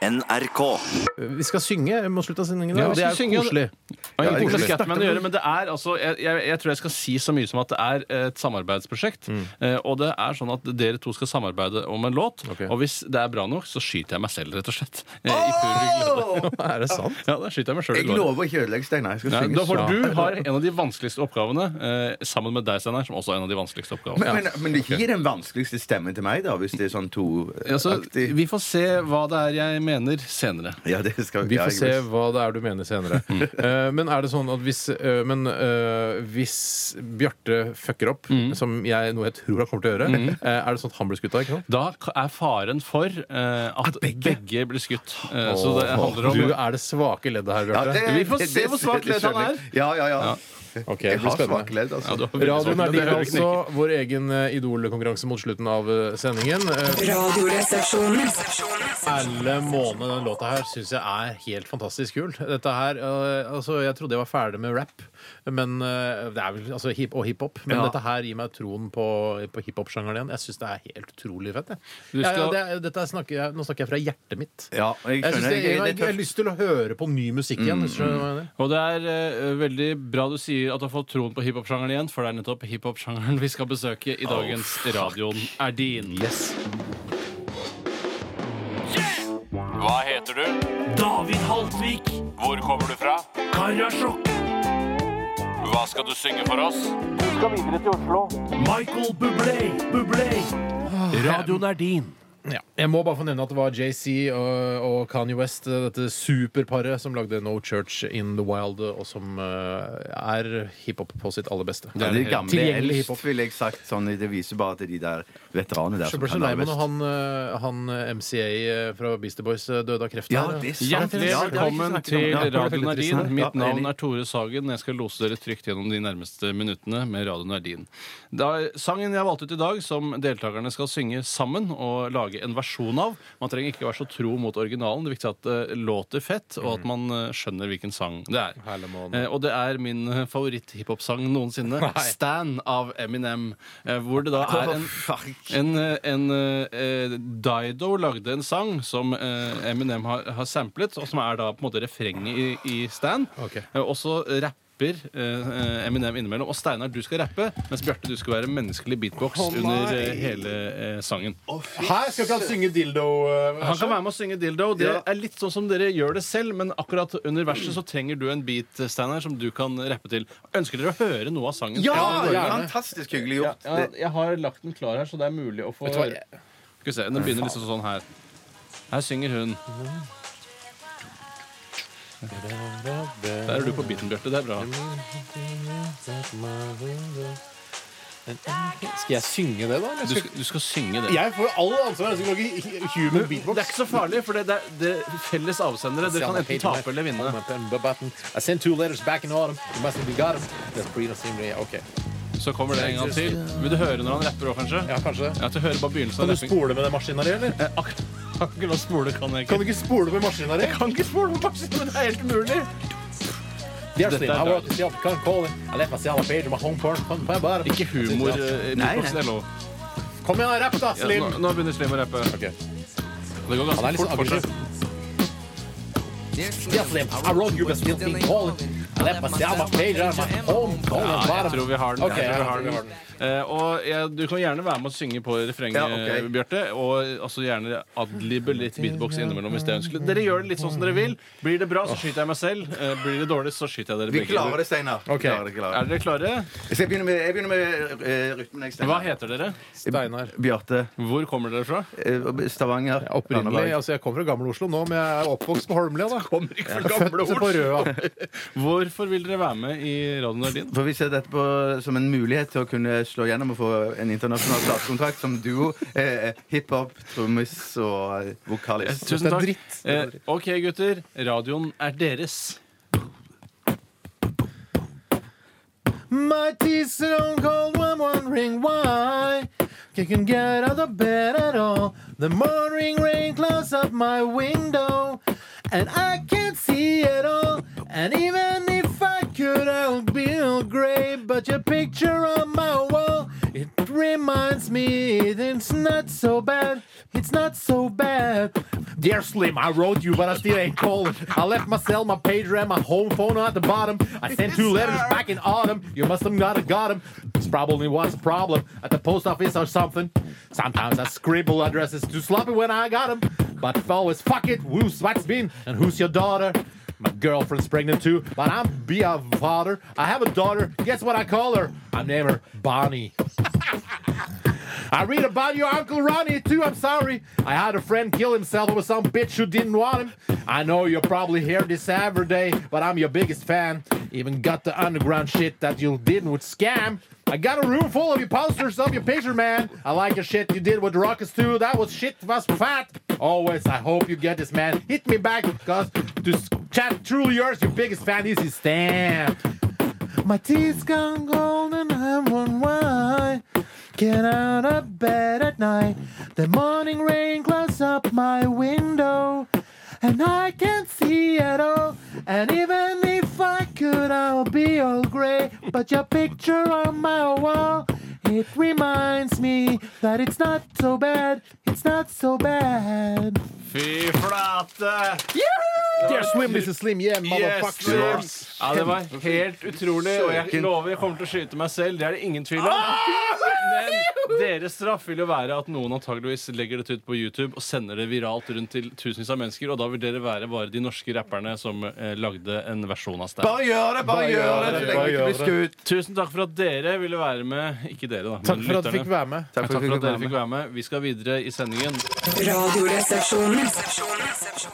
NRK. Vi skal synge mot slutten av sendingen, Ja, og det er synge, koselig. Ja, det er koselig. Scatman å gjøre, men det er altså jeg, jeg, jeg tror jeg skal si så mye som at det er et samarbeidsprosjekt. Eh, og det er sånn at dere to skal samarbeide om en låt. Okay. Og hvis det er bra nok, så skyter jeg meg selv, rett og slett. Glede. Er det sant? Ja, da skyter jeg meg sjøl i Jeg lover ikke å ødelegge, Steinar. Jeg skal Ja, synge da får du har en av de vanskeligste oppgavene, eh, sammen med deg, Steinar, som også er en av de vanskeligste oppgavene. Men, men, men det gir den vanskeligste stemmen til meg, da, hvis det er sånn toaktig? to-aktig. vi får se hva det er jeg mener senere. Ja, det skal Vi får se hva det er du mener senere. Eh, men er det sånn at hvis, eh, men, eh, hvis Bjarte fucker opp, som jeg, noe jeg tror han kommer til å gjøre, eh, er det sånn at han blir skutt av? ikke sant? Da k- er faren for eh, at begge? blir skutt. Eh, så det handler om Du er det svake leddet her, Ja, Bjarte. det- Vi får se hvor svak ledd han er. Ja, ja, ja. Ok, det Jeg blir har spennende. svake ledd, Ja, altså. du har veldig svak Radio det Nardin hører ikke altså, vår egen eh, Idol-konkurranse mot slutten av eh, sendingen. Eh, Radioresepsjonen. Alle månedene den låta her syns jeg er helt fantastisk kul. Dette her, øh, altså Jeg trodde jeg var ferdig med rap men, øh, det er vel, altså hip og hiphop, men Ja. dette her gir meg troen på, på hiphop-sjangeren igjen. Jeg syns det er helt utrolig fett. Jeg. Du Ja, ja, skal- det er, dette snakker jeg, nå snakker jeg fra hjertet mitt. Ja, jeg Jeg, synes skjønner. det, jeg, Jeg- jeg, det er har tøft. lyst til å høre på ny musikk igjen. hvis du hva jeg mener. Og det er eh, veldig bra du sier at du har fått troen på hiphop-sjangeren igjen, for det er nettopp hiphop-sjangeren vi skal besøke i dagens Radioen er din. Hva heter du? David Haltvik. Hvor kommer du fra? Karasjok. Hva skal du synge for oss? Du skal videre til Oslo. Michael Bublé. Bublé. Radioen er din. Ja. Jeg må bare få nevne at det var JC og, og Kanye West, dette superparet, som lagde No Church in the Wild, og som uh, er hiphop på sitt aller beste. Det er gamle Tilgjengelig eldst, hiphop. ville jeg sagt. Sånn, det viser bare at de der veteranene der Så ble så kan lei best. han, han MCA fra Beastie Boys døde av kreft. Ja, det er sant. Hjertelig det velkommen til det Radio Nardin. Mitt navn er Tore Sagen. Jeg skal lose dere trygt gjennom de nærmeste minuttene med Radio Nardin. Da, sangen jeg valgte ut i dag, som deltakerne skal synge sammen og lage en versjon av Man trenger ikke være så tro mot originalen. Det viktige er at det låter fett, og at man eh, skjønner hvilken sang det er. Eh, og det er min eh, favoritt-hiphop-sang noensinne. Stan av Eminem. Eh, hvor det da er en en, eh, en eh, Dido lagde en sang som eh, Eminem har, har samplet, og som er da på en måte refrenget i, i Stan. Eh, og så rapper eh, Eminem innimellom. Og Steinar, du skal rappe, mens Bjarte, du skal være menneskelig beatbox under eh, hele eh, sangen. Her skal ikke han synge dildo eh, Han kan være med å synge dildo. Det er litt sånn som dere gjør det selv, men akkurat under verset så trenger du en beat, Steinar, som du kan rappe til. Ønsker dere å høre noe av sangen? Ja, gjerne. fantastisk hyggelig gjort. Ja, jeg har lagt den klar her, så det er mulig å få Vet du hva, Skal vi se, Den begynner liksom sånn her. Her synger hun. Der er du på beaten, Bjarte. Det er bra. Skal jeg synge det, da? eller Du skal- skal, du skal synge det. Jeg får jo all ansvar. Jeg skal lage human beatbox. Det er ikke så farlig, for det, det, er, det er felles avsendere. Dere kan enten tape eller vinne. I sent two letters back in autumn. You must have got them. That's pretty simple. Ok. Så kommer det en gang til. Vil du høre når han rapper òg, kanskje? Ja, kanskje. Ja, til å høre bare begynnelsen Kan av du rapping. spole med det maskineriet, eller? Eh, ak- la spole kan jeg Kan du ikke spole med maskina di? Jeg kan ikke spole på maskina, men det er helt umulig. Dette er I. I. Ikke humor. i eh, det er lov. Kom igjen, rapp da, Ja, Slim! nå, nå begynner Slim å rappe. Okay. Det går er ganske fort for seg. I. I. Ja, jeg tror vi har den. Ok, jeg tror vi har den. Eh, og jeg, Du kan gjerne være med å synge på refrenget, Ja, ok. Bjarte. Og altså gjerne adlibbe litt beatbox innimellom hvis det er ønskelig. Dere gjør det litt sånn som dere vil. Blir det bra, så skyter jeg meg selv. Eh, blir det dårlig, så skyter jeg dere Vi begge. klarer det, Steinar. Vi Ok. klarer det, klarer Er det. dere klare? Så jeg begynner med, jeg begynner med eh, rytmen. jeg, Steinar. Hva heter dere? Steinar. Bjarte. Hvor kommer dere fra? eh, Stavanger. Opprinnelig, Randaberg. altså Jeg kommer fra Gammel Oslo nå, men jeg er oppvokst på Holmlia. da Kommer ikke fra Født gamle på. Røa. Hvorfor vil dere være med i Radio Nardin? For Vi ser dette på, som en mulighet til å kunne slå gjennom og få en internasjonal platekontrakt som duo. Eh, Hiphop, trommis og eh, vokalist. Tusen er takk. dritt. Eh, OK, gutter. Radioen er deres. My teeth on cold, I'm wondering why. I can get out of bed at all. The morning rain clouds up my window, and I can't see at all. And even if could, I'll be all gray. But your picture on my wall, it reminds me it's not so bad. It's not so bad. Dear Slim, I wrote you, but I still ain't calling. I left my cell, my pager, and my home phone at the bottom. I sent two letters back in autumn. You must have not have got them. This probably was a problem at the post office or something. Sometimes I scribble addresses too sloppy when I got them. But always fuck it. Who's what's been and who's your daughter? My girlfriend's pregnant too, but I'm be a father. I have a daughter. Guess what I call her? I name her Bonnie. I read about your Uncle Ronnie too. I'm sorry. I had a friend kill himself over some bitch who didn't want him. I know you probably hear this every day, but I'm your biggest fan. Even got the underground shit that you did with Scam. I got a room full of your posters of your picture, man. I like your shit you did with Rockets too. That was shit was fat. Always, I hope you get this, man. Hit me back, cause to chat truly yours, your biggest fan is Stan. My teeth gone gold and I'm one. Get out of bed at night. The morning rain clouds up my window. And I can't see at all. And even if I could, I'll be all gray. But your picture on my wall, it reminds me that it's not so bad. It's not so bad. Fy flate! Dear Slim, is Slim. Yeah, motherfucker. Yes, Ja, det var helt utrolig, og jeg lover jeg kommer til å skyte meg selv. Det er det ingen tvil om. Men deres straff vil jo være at noen antageligvis legger dette ut på YouTube og sender det viralt rundt til tusenvis av mennesker, og da vil dere være bare de norske rapperne som eh, lagde en versjon av Stan. Bare gjør det! Bare gjør det! Så lenge Bare det gjør blir skutt. Tusen takk for at dere ville være med. Ikke dere, da. Takk men for at du lytterne. fikk være med. Takk for at dere fikk være med. Vi skal videre i sendingen. Radioresepsjonen.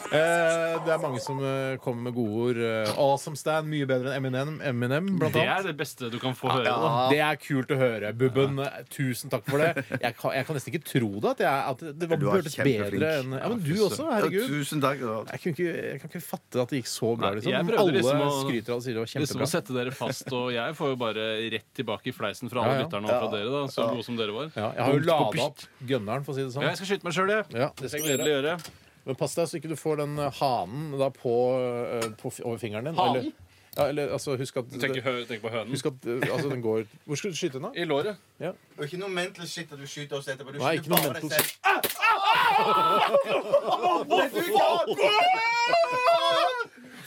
Eh, det er mange som eh, kommer med gode ord. Eh, awesome Stan, mye bedre enn Eminem, Eminem blant Det annet. er det beste du kan få høre. Da. Det er kult å høre. Bubben, tusen takk for det. Jeg kan, jeg kan nesten ikke tro det. At, jeg, at det var, hørtes bedre enn Ja, men du også. Herregud. Ja, tusen takk. Jeg kan, ikke, jeg kan ikke fatte at det gikk så bra. Liksom. jeg prøvde Alle liksom å- skryter av det og sier det var Liksom kjempebra. å sette dere fast, og jeg får jo bare rett tilbake i fleisen fra alle Ja, ja. lytterne og fra dere, da, så gode som dere var. Ja, jeg har jo lada opp gønneren, for å si det Ja, sånn. jeg skal skyte meg sjøl, jeg. Ja, det skal jeg gjøre. gjøre. Men pass deg så ikke du får den eh, hanen da på, eh, på, f- over fingeren din. Hanen? Eller, ja, eller altså, husk at, Du tenker, hø tenker på hønen? husk at eh, altså, den går Hvor skal du skyte den, da? I låret. Og ikke noe mental shit at du skyter oss etterpå. Du Nei, skyter ikke noe bare deg mental selv.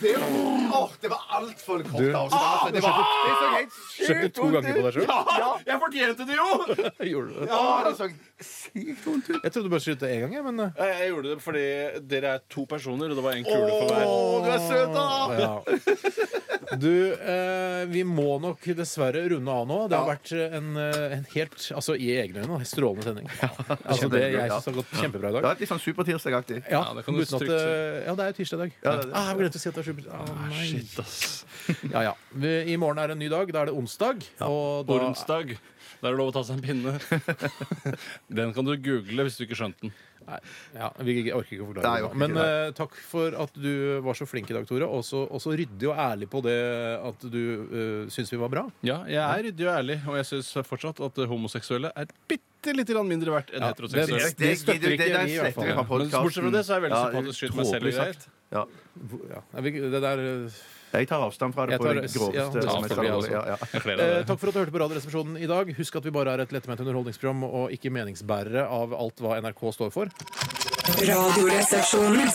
Det, åh, det var altfor kort Du- avstand. altså. Det, var, det så helt Skjøt du sykt to vondt ganger på deg sjøl? Ja, jeg fortjente det jo! Gjorde du det? Ja, det så sykt vondt ut. Jeg trodde du bare skjøt det én gang, jeg, men eh, Jeg, jeg gjorde det fordi dere er to personer, og det var en kule for hver. Å, du er søt, da! Ja. Du, eh, vi må nok dessverre runde av nå. Det har vært en, eh, en helt Altså i egne øyne, en strålende sending. Altså det Jeg synes det har gått kjempebra i Det dag. var litt sånn supertirsdagaktig. Ja, Ja, det kan du uten at trygt si. Ja, det er jo tirsdag i dag. Ja, det er det. Ah, jeg glemte å si at det er super... Ah, nei. Shit, ass. Ja, ja. Vi- I morgen er det en ny dag. Da er det onsdag. Og da, Onsdag. Da er det lov å ta seg en pinne. Den kan du google hvis du ikke skjønte den. Nei, ja, vi orker ikke å forklare Nei, det. nå. Men eh, takk for at du var så flink i dag, Tore. Og så og så ryddig og ærlig på det at du uh, syns vi var bra. Ja, jeg er ryddig og ærlig, og jeg syns fortsatt at homoseksuelle er bitte litt grann mindre verdt enn Ja, heteroseksuelle. det- det det, det, ikke det, der vi i hvert fall. sletter vi fra Men bortsett fra det så er jeg veldig Ja, sympatisk skyt meg selv tåpelig greier. Ja. Ja, vi- det der eh, Jeg tar avstand fra det på det groveste. ja, det jeg. Ja, ja. Eh, takk for at du hørte på Radioresepsjonen i dag. Husk at vi bare er et lettement underholdningsprogram og ikke meningsbærere av alt hva NRK står for. Radioresepsjonen.